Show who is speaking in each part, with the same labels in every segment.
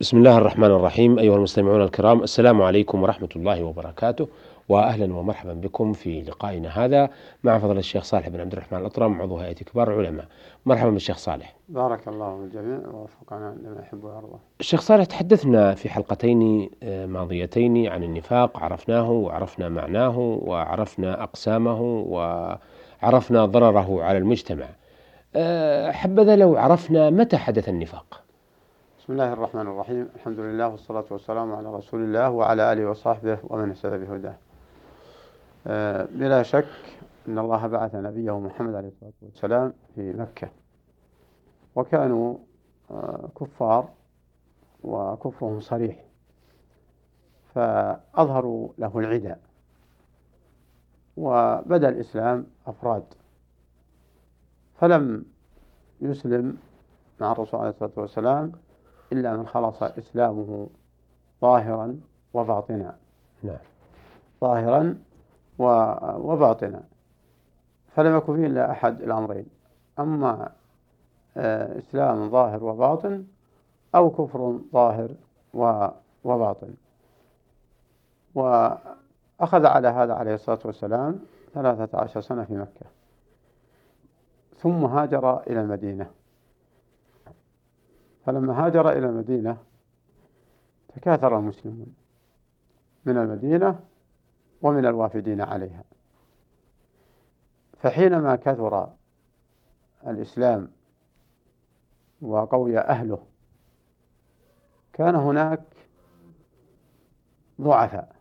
Speaker 1: بسم الله الرحمن الرحيم أيها المستمعون الكرام السلام عليكم ورحمة الله وبركاته وأهلا ومرحبا بكم في لقائنا هذا مع فضل الشيخ صالح بن عبد الرحمن الأطرم عضو هيئة كبار العلماء. مرحبا بالشيخ صالح.
Speaker 2: بارك الله بالجميع ووفقنا لما يحب ويرضى.
Speaker 1: الشيخ صالح تحدثنا في حلقتين آه، ماضيتين عن النفاق عرفناه وعرفنا معناه وعرفنا أقسامه وعرفنا ضرره على المجتمع. آه، حبذا لو عرفنا متى حدث النفاق؟
Speaker 2: بسم الله الرحمن الرحيم. الحمد لله والصلاة والسلام على رسول الله وعلى آله وصحبه ومن اهتدى بهداه. آه، بلا شك أن الله بعث نبيه محمد عليه الصلاة والسلام في مكة. وكانوا آه، كفار وكفرهم صريح فأظهروا له العداء وبدأ الإسلام أفراد. فلم يسلم مع الرسول عليه الصلاة والسلام إلا من خلص إسلامه ظاهرا وباطنا.
Speaker 1: نعم.
Speaker 2: ظاهرا وباطنا. فلم يكن فيه إلا أحد الأمرين. أما آه، إسلام ظاهر وباطن أو كفر ظاهر وباطن. وأخذ على هذا عليه الصلاة والسلام ثلاثة عشر سنة في مكة. ثم هاجر إلى المدينة. فلما هاجر إلى المدينة تكاثر المسلمون من المدينة ومن الوافدين عليها. فحينما كثر الإسلام وقوي أهله كان هناك ضعفاء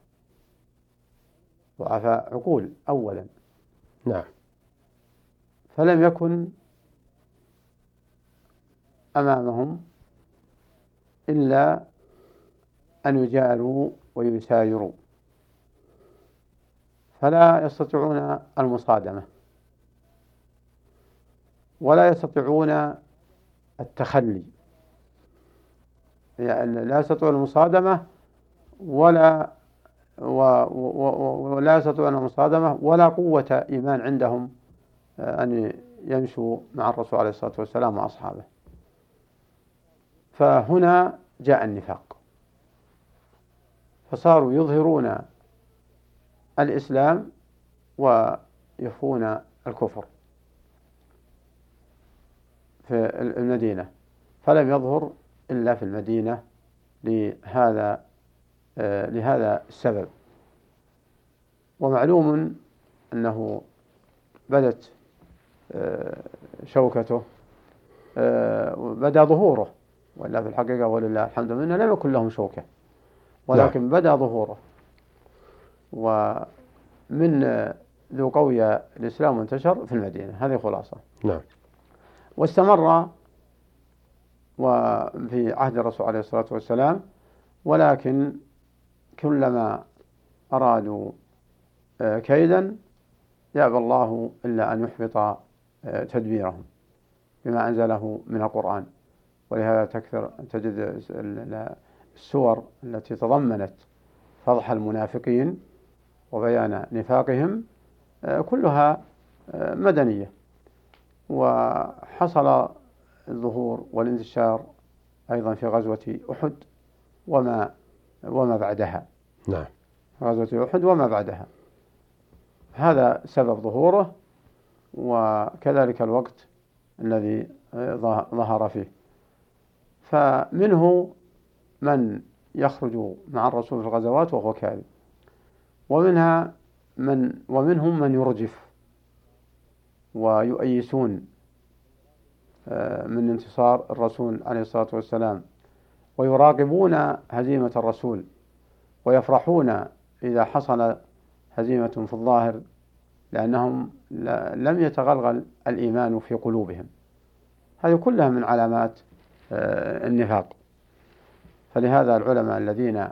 Speaker 2: ضعفاء عقول أولا.
Speaker 1: نعم.
Speaker 2: فلم يكن أمامهم إلا أن يجاروا ويسايروا فلا يستطيعون المصادمة. ولا يستطيعون التخلي. يعني لا يستطيعون المصادمة ولا ولا يستطيعون المصادمة ولا قوة إيمان عندهم آه، أن يمشوا مع الرسول عليه الصلاة والسلام وأصحابه. فهنا جاء النفاق. فصاروا يظهرون الإسلام ويخفون الكفر في المدينة. فلم يظهر إلا في المدينة لهذا لهذا السبب. ومعلوم أنه بدت آه، شوكته آه، بدا ظهوره. ولا في الحقيقة ولله الحمد لله لم يكن لهم شوكة. ولكن نعم. بدا ظهوره. ومن ذو قوية الإسلام انتشر في المدينة. هذه خلاصة.
Speaker 1: نعم.
Speaker 2: واستمر وفي عهد الرسول عليه الصلاة والسلام. ولكن كلما أرادوا آه، كيدا يأبى الله إلا أن يحبط آه، تدبيرهم بما أنزله من القرآن. ولهذا تكثر تجد السور التي تضمنت فضح المنافقين وبيان نفاقهم آه، كلها آه، مدنية. وحصل الظهور والانتشار أيضا في غزوة أحد وما وما بعدها.
Speaker 1: نعم.
Speaker 2: غزوة أحد وما بعدها. هذا سبب ظهوره وكذلك الوقت الذي آه، ظهر فيه. فمنه من يخرج مع الرسول في الغزوات وهو كاذب. ومنها من ومنهم من يرجف ويؤيسون آه، من انتصار الرسول عليه الصلاة والسلام. ويراقبون هزيمة الرسول ويفرحون إذا حصل هزيمة في الظاهر لأنهم لم يتغلغل الإيمان في قلوبهم. هذه كلها من علامات النفاق. فلهذا العلماء الذين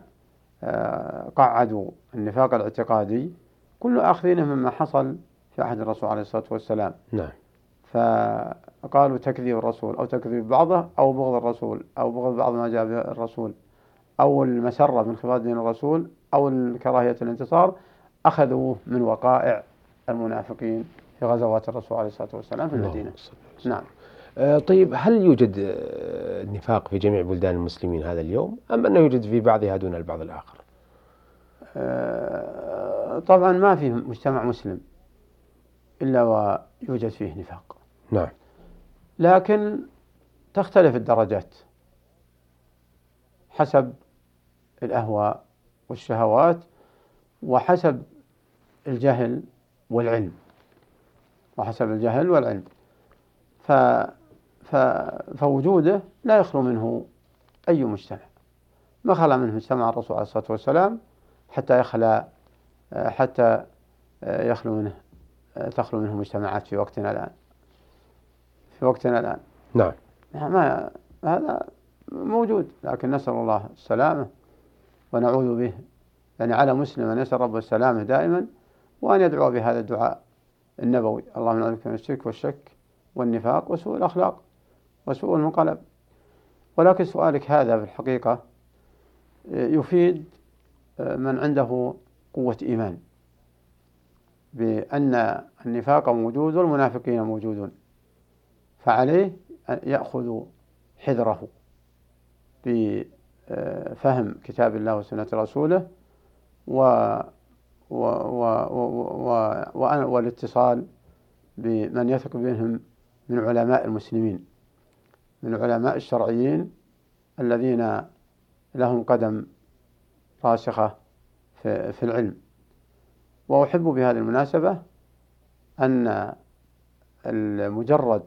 Speaker 2: آه، قعدوا النفاق الاعتقادي كل آخذينه مما حصل في عهد الرسول عليه الصلاة والسلام.
Speaker 1: نعم.
Speaker 2: فقالوا تكذيب الرسول أو تكذيب بعضه أو بغض الرسول أو بغض بعض ما جاء به الرسول أو المسرة من خفاض دين الرسول أو الكراهية الانتصار أخذوه من وقائع المنافقين في غزوات الرسول عليه الصلاة والسلام في المدينة. نعم.
Speaker 1: آه، طيب هل يوجد آه، نفاق في جميع بلدان المسلمين هذا اليوم أم أنه يوجد في بعضها دون البعض الآخر؟
Speaker 2: طبعا ما في مجتمع مسلم إلا ويوجد فيه نفاق.
Speaker 1: نعم.
Speaker 2: لكن تختلف الدرجات حسب الأهواء والشهوات وحسب الجهل والعلم. وحسب الجهل والعلم. ف فوجوده لا يخلو منه أي مجتمع. ما خلا منه مجتمع الرسول عليه الصلاة والسلام حتى يخلى حتى يخلو منه تخلو منه مجتمعات في وقتنا الآن. في وقتنا الآن.
Speaker 1: نعم.
Speaker 2: ما هذا موجود لكن نسأل الله السلامة ونعوذ به يعني على مسلم أن يسأل رب السلامة دائما وأن يدعو بهذا الدعاء النبوي. اللهم نعوذ بك من الشرك والشك والنفاق وسوء الأخلاق. وسوء المنقلب. ولكن سؤالك هذا في الحقيقة يفيد من عنده قوة إيمان بأن النفاق موجود والمنافقين موجودون فعليه أن يأخذ حذره بفهم كتاب الله وسنة رسوله و و و و والاتصال بمن يثق بهم من علماء المسلمين. من العلماء الشرعيين الذين لهم قدم راسخة في العلم. وأحب بهذه المناسبة أن المجرد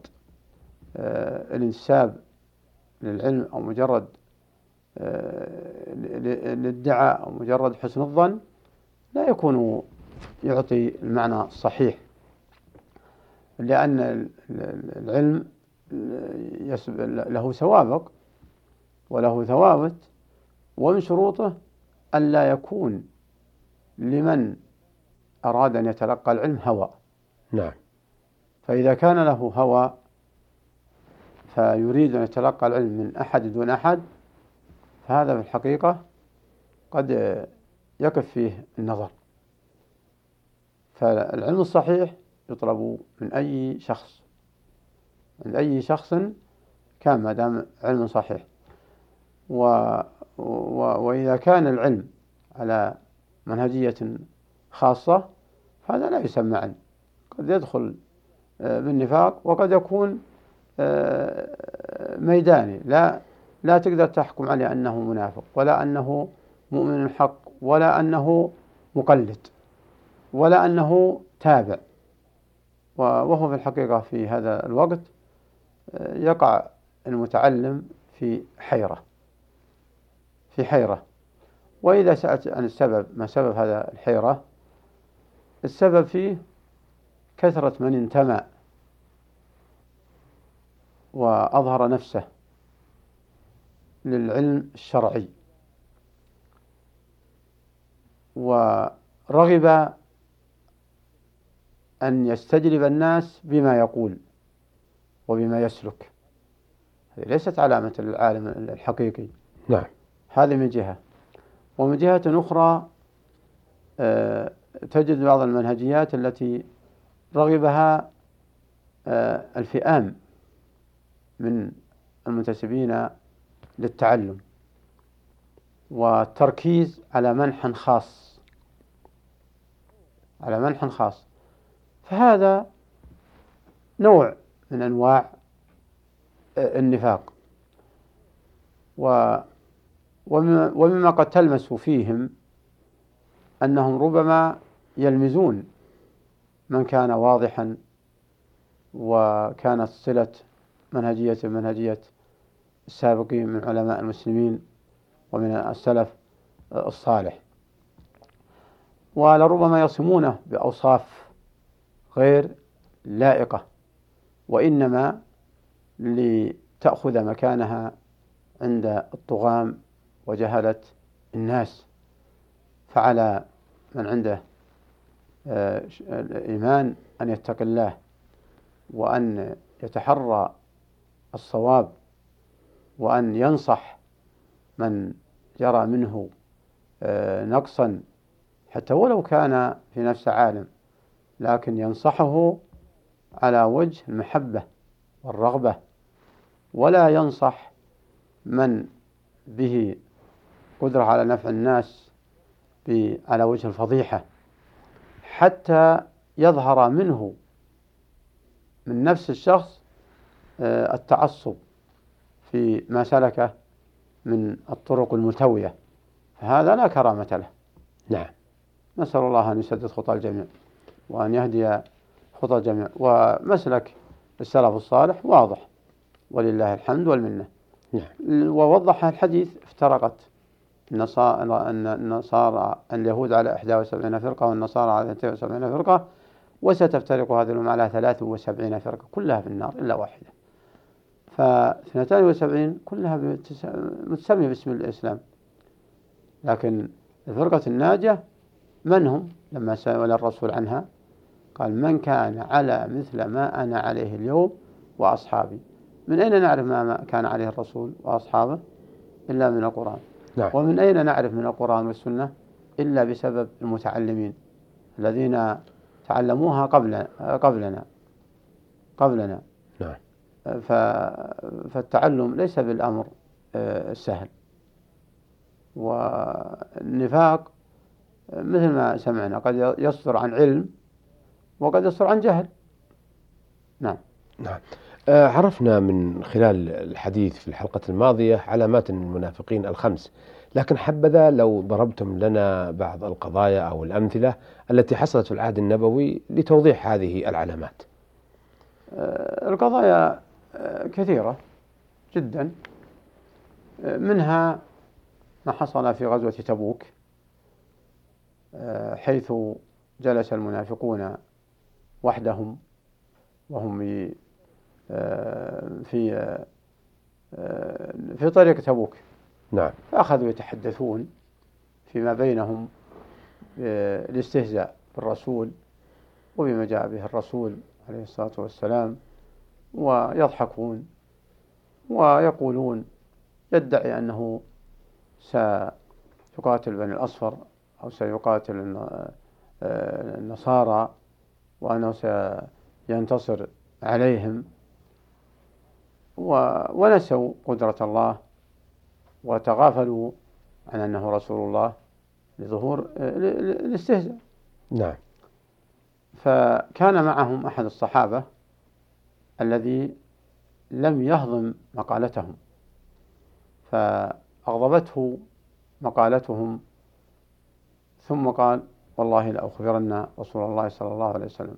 Speaker 2: آه، الانتساب للعلم أو مجرد آه، الادعاء أو مجرد حسن الظن لا يكون يعطي المعنى الصحيح لأن العلم له سوابق وله ثوابت ومن شروطه ألا يكون لمن أراد أن يتلقى العلم هوى
Speaker 1: نعم.
Speaker 2: فإذا كان له هوى فيريد أن يتلقى العلم من أحد دون أحد فهذا في الحقيقة قد يقف فيه النظر. فالعلم الصحيح يطلب من أي شخص من أي شخص كان ما دام علم صحيح. و و وإذا كان العلم على منهجية خاصة هذا لا يسمى علم. قد يدخل آه، بالنفاق وقد يكون آه، ميداني. لا لا تقدر تحكم عليه أنه منافق ولا أنه مؤمن حق ولا أنه مقلد ولا أنه تابع. وهو في الحقيقة في هذا الوقت يقع المتعلم في حيرة في حيرة. وإذا سألت عن السبب ما سبب هذا الحيرة؟ السبب فيه كثرة من انتمى وأظهر نفسه للعلم الشرعي. ورغب أن يستجلب الناس بما يقول. وبما يسلك. هذه ليست علامة العالم الحقيقي.
Speaker 1: نعم.
Speaker 2: هذه من جهة. ومن جهة أخرى آه، تجد بعض المنهجيات التي رغبها آه، الفئام من المنتسبين للتعلم والتركيز على منح خاص. على منح خاص. فهذا نوع من أنواع آه، النفاق. و ومما قد تلمس فيهم أنهم ربما يلمزون من كان واضحا وكانت صلة منهجية منهجية السابقين من علماء المسلمين ومن السلف الصالح. ولربما يصمونه بأوصاف غير لائقة. وإنما لتأخذ مكانها عند الطغام وجهلة الناس. فعلى من عنده آه، الإيمان أن يتقي الله وأن يتحرى الصواب وأن ينصح من جرى منه آه، نقصا حتى ولو كان في نفس عالم لكن ينصحه على وجه المحبة والرغبة ولا ينصح من به قدرة على نفع الناس على وجه الفضيحة حتى يظهر منه من نفس الشخص آه، التعصب في ما سلكه من الطرق الملتوية. فهذا لا كرامة له.
Speaker 1: نعم.
Speaker 2: نسأل الله أن يسدد خطى الجميع وأن يهدي خطى الجميع ومسلك السلف الصالح واضح. ولله الحمد والمنة.
Speaker 1: نعم.
Speaker 2: ووضح الحديث افترقت. النصارى النصارى اليهود على 71 فرقة والنصارى على 72 فرقة. وستفترق هذه الأمة على 73 فرقة. كلها في النار إلا واحدة. ف 72 كلها متسمية باسم الإسلام. لكن الفرقة الناجية من هم؟ لما سأل الرسول عنها؟ قال من كان على مثل ما أنا عليه اليوم وأصحابي. من أين نعرف ما كان عليه الرسول وأصحابه؟ إلا من القرآن.
Speaker 1: نعم.
Speaker 2: ومن أين نعرف من القرآن والسنة؟ إلا بسبب المتعلمين الذين تعلموها قبل قبلنا قبلنا.
Speaker 1: نعم.
Speaker 2: فالتعلم ليس بالأمر آه، السهل. والنفاق مثل ما سمعنا قد يصدر عن علم وقد يصدر عن جهل. نعم.
Speaker 1: نعم. آه، عرفنا من خلال الحديث في الحلقة الماضية علامات المنافقين الخمس لكن حبذا لو ضربتم لنا بعض القضايا أو الأمثلة التي حصلت في العهد النبوي لتوضيح هذه العلامات.
Speaker 2: آه، القضايا آه، كثيرة جدا. منها ما حصل في غزوة تبوك حيث جلس المنافقون وحدهم وهم في في طريق تبوك.
Speaker 1: نعم.
Speaker 2: فأخذوا يتحدثون فيما بينهم الاستهزاء بالرسول وبما جاء به الرسول عليه الصلاة والسلام ويضحكون ويقولون يدعي أنه سيقاتل بني الأصفر أو سيقاتل النصارى. وأنه سينتصر عليهم. ونسوا قدرة الله وتغافلوا عن أنه رسول الله لظهور الاستهزاء
Speaker 1: نعم.
Speaker 2: فكان معهم أحد الصحابة الذي لم يهضم مقالتهم فأغضبته مقالتهم ثم قال والله لأخبرن رسول الله صلى الله عليه وسلم.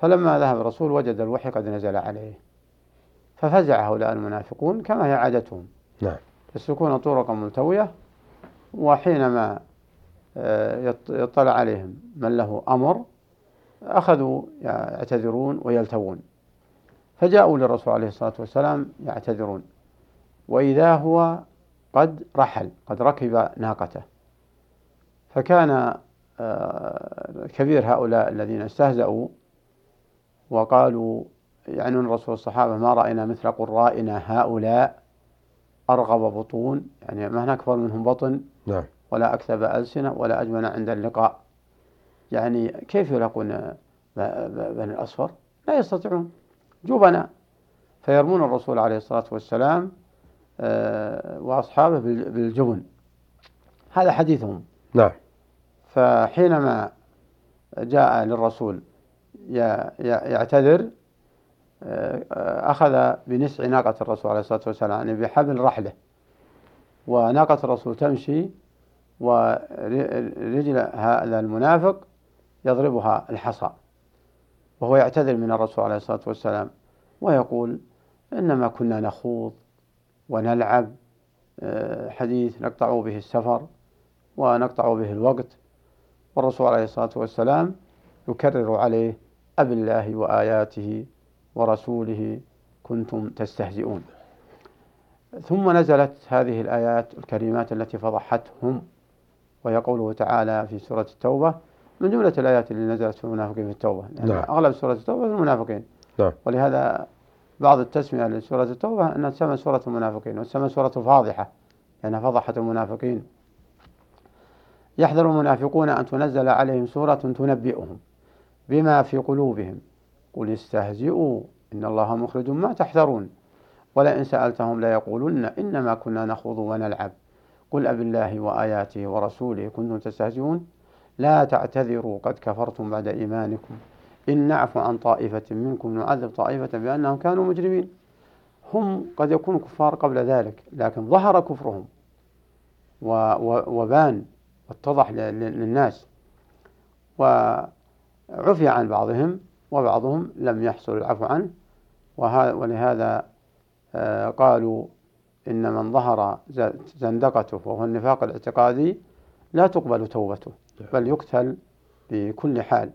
Speaker 2: فلما ذهب الرسول وجد الوحي قد نزل عليه. ففزع هؤلاء المنافقون كما هي عادتهم.
Speaker 1: نعم.
Speaker 2: يسلكون طرقا ملتوية وحينما آه، يطلع عليهم من له أمر أخذوا يعتذرون ويلتوون. فجاءوا للرسول عليه الصلاة والسلام يعتذرون. وإذا هو قد رحل قد ركب ناقته. فكان كبير هؤلاء الذين استهزأوا وقالوا يعنون الرسول الصحابة ما رأينا مثل قرائنا هؤلاء أرغب بطون يعني ما نكبر منهم بطن
Speaker 1: نعم.
Speaker 2: ولا أكثب ألسنة ولا أجمل عند اللقاء. يعني كيف يلاقون بني الأصفر؟ لا يستطيعون. جبنا فيرمون الرسول عليه الصلاة والسلام آه، وأصحابه بالجبن. هذا حديثهم.
Speaker 1: نعم.
Speaker 2: فحينما جاء للرسول يعتذر آه، أخذ بنسع ناقة الرسول عليه الصلاة والسلام يعني بحبل رحله. وناقة الرسول تمشي ورجل هذا المنافق يضربها الحصى وهو يعتذر من الرسول عليه الصلاة والسلام ويقول إنما كنا نخوض ونلعب آه، حديث نقطع به السفر ونقطع به الوقت والرسول عليه الصلاة والسلام يكرر عليه أب الله وآياته ورسوله كنتم تستهزئون ثم نزلت هذه الآيات الكريمات التي فضحتهم وهي قوله تعالى في سورة التوبة من جملة الآيات اللي نزلت في المنافقين في التوبة
Speaker 1: يعني نعم.
Speaker 2: أغلب سورة التوبة في المنافقين
Speaker 1: نعم.
Speaker 2: ولهذا بعض التسمية لسورة التوبة أنها تسمى سورة المنافقين وتسمى سورة فاضحة لأنها يعني فضحت المنافقين يحذر المنافقون أن تنزل عليهم سورة تنبئهم بما في قلوبهم. قل استهزئوا إن الله مخرج ما تحذرون. ولئن سألتهم ليقولن إنما كنا نخوض ونلعب. قل أب الله وآياته ورسوله كنتم تستهزئون؟ لا تعتذروا قد كفرتم بعد إيمانكم. إن نعفو عن طائفة منكم نعذب طائفة بأنهم كانوا مجرمين. هم قد يكونوا كفار قبل ذلك لكن ظهر كفرهم وبان واتضح للناس. وعفي عن بعضهم وبعضهم لم يحصل العفو عنه. ولهذا آه، قالوا إن من ظهر زندقته وهو النفاق الاعتقادي لا تقبل توبته بل يقتل بكل حال.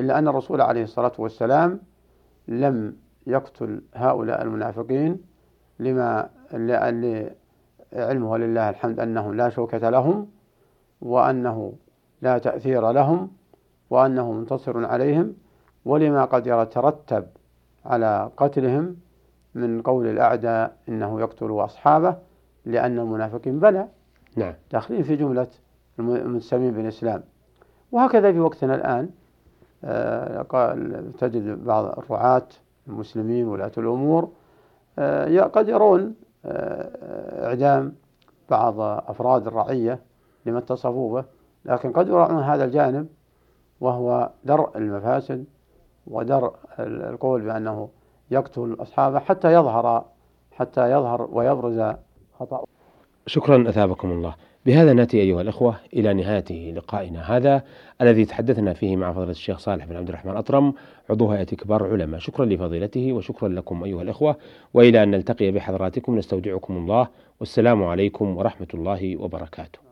Speaker 2: إلا أن الرسول عليه الصلاة والسلام لم يقتل هؤلاء المنافقين لما علمه ولله الحمد أنهم لا شوكة لهم وأنه لا تأثير لهم وأنه منتصر عليهم ولما قد يترتب على قتلهم من قول الأعداء إنه يقتل أصحابه لأن المنافقين بلى.
Speaker 1: نعم.
Speaker 2: داخلين في جملة المنتسبين بالإسلام. وهكذا في وقتنا الآن آه، تجد بعض الرعاة المسلمين ولاة الأمور آه، قد يرون آه، إعدام بعض أفراد الرعية لما اتصفوا به لكن قد يراعون هذا الجانب وهو درء المفاسد ودرء القول بأنه يقتل أصحابه حتى يظهر حتى يظهر ويبرز خطأ
Speaker 1: شكرا أثابكم الله. بهذا نأتي أيها الأخوة إلى نهاية لقائنا هذا الذي تحدثنا فيه مع فضيلة الشيخ صالح بن عبد الرحمن أطرم عضو هيئة كبار العلماء شكرا لفضيلته وشكرا لكم أيها الأخوة. وإلى أن نلتقي بحضراتكم نستودعكم الله. والسلام عليكم ورحمة الله وبركاته.